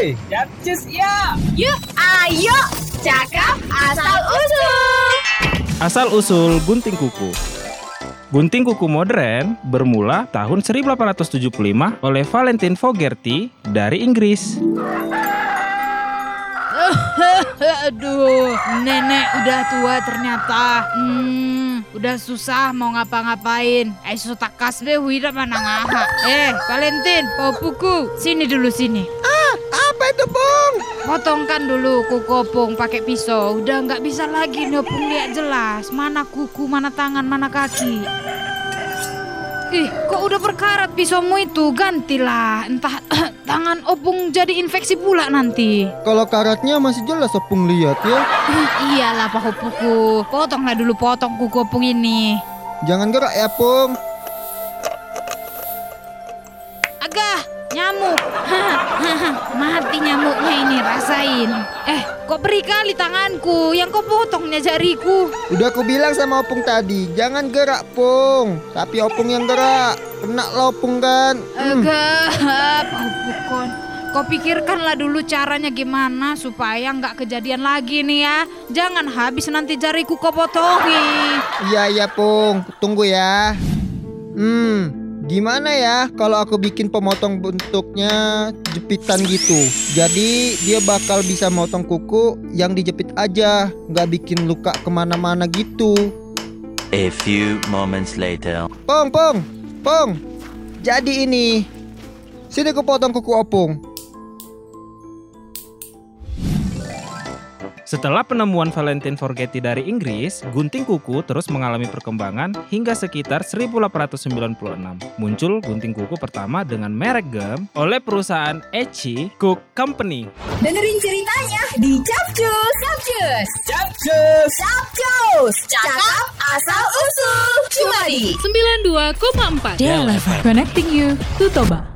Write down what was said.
Hey, Capcus ya. Yuk, ayo, cakap asal usul. Asal usul gunting kuku. Gunting kuku modern bermula tahun 1875 oleh Valentin Fogerty dari Inggris. Aduh, nenek udah tua ternyata. Hmm, udah susah mau ngapa-ngapain. Eh, takas be wira mana ngaha. Eh, Valentin, bawa buku. Sini dulu sini. Itu, Bung? Potongkan dulu kuku opung pakai pisau. Udah nggak bisa lagi nih opung lihat jelas. Mana kuku, mana tangan, mana kaki. Ih, kok udah berkarat pisaumu itu? Gantilah. Entah tangan opung jadi infeksi pula nanti. Kalau karatnya masih jelas Opung lihat ya. Ih, iyalah pahu kuku. Potonglah dulu potong kuku opung ini. Jangan gerak ya, Pung. Nyamuk. Mati nyamuknya ini, rasain. Eh, kok beri kali tanganku? Yang kau potongnya jariku. Udah aku bilang sama Opung tadi, jangan gerak, Pung. Tapi Opung yang gerak. Kena lo Opung kan. Hmm. Agak, pukon. Kau pikirkanlah dulu caranya gimana supaya nggak kejadian lagi nih ya. Jangan habis nanti jariku kau potongi. Iya, iya, Pung. Tunggu ya. Hmm, gimana ya kalau aku bikin pemotong bentuknya jepitan gitu. Jadi dia bakal bisa motong kuku yang dijepit aja, nggak bikin luka ke mana-mana gitu. A few moments later. Pong, Pong, Pong. Jadi ini. Sini aku potong kuku opung. Setelah penemuan Valentin Fogerty dari Inggris, gunting kuku terus mengalami perkembangan hingga sekitar 1896. Muncul gunting kuku pertama dengan merek gum oleh perusahaan Echi Cook Company. Dengerin ceritanya di Capcus. Capcus. Capcus. Capcus. Cakap asal usul. Cuma di 92,4 Connecting you to Toba.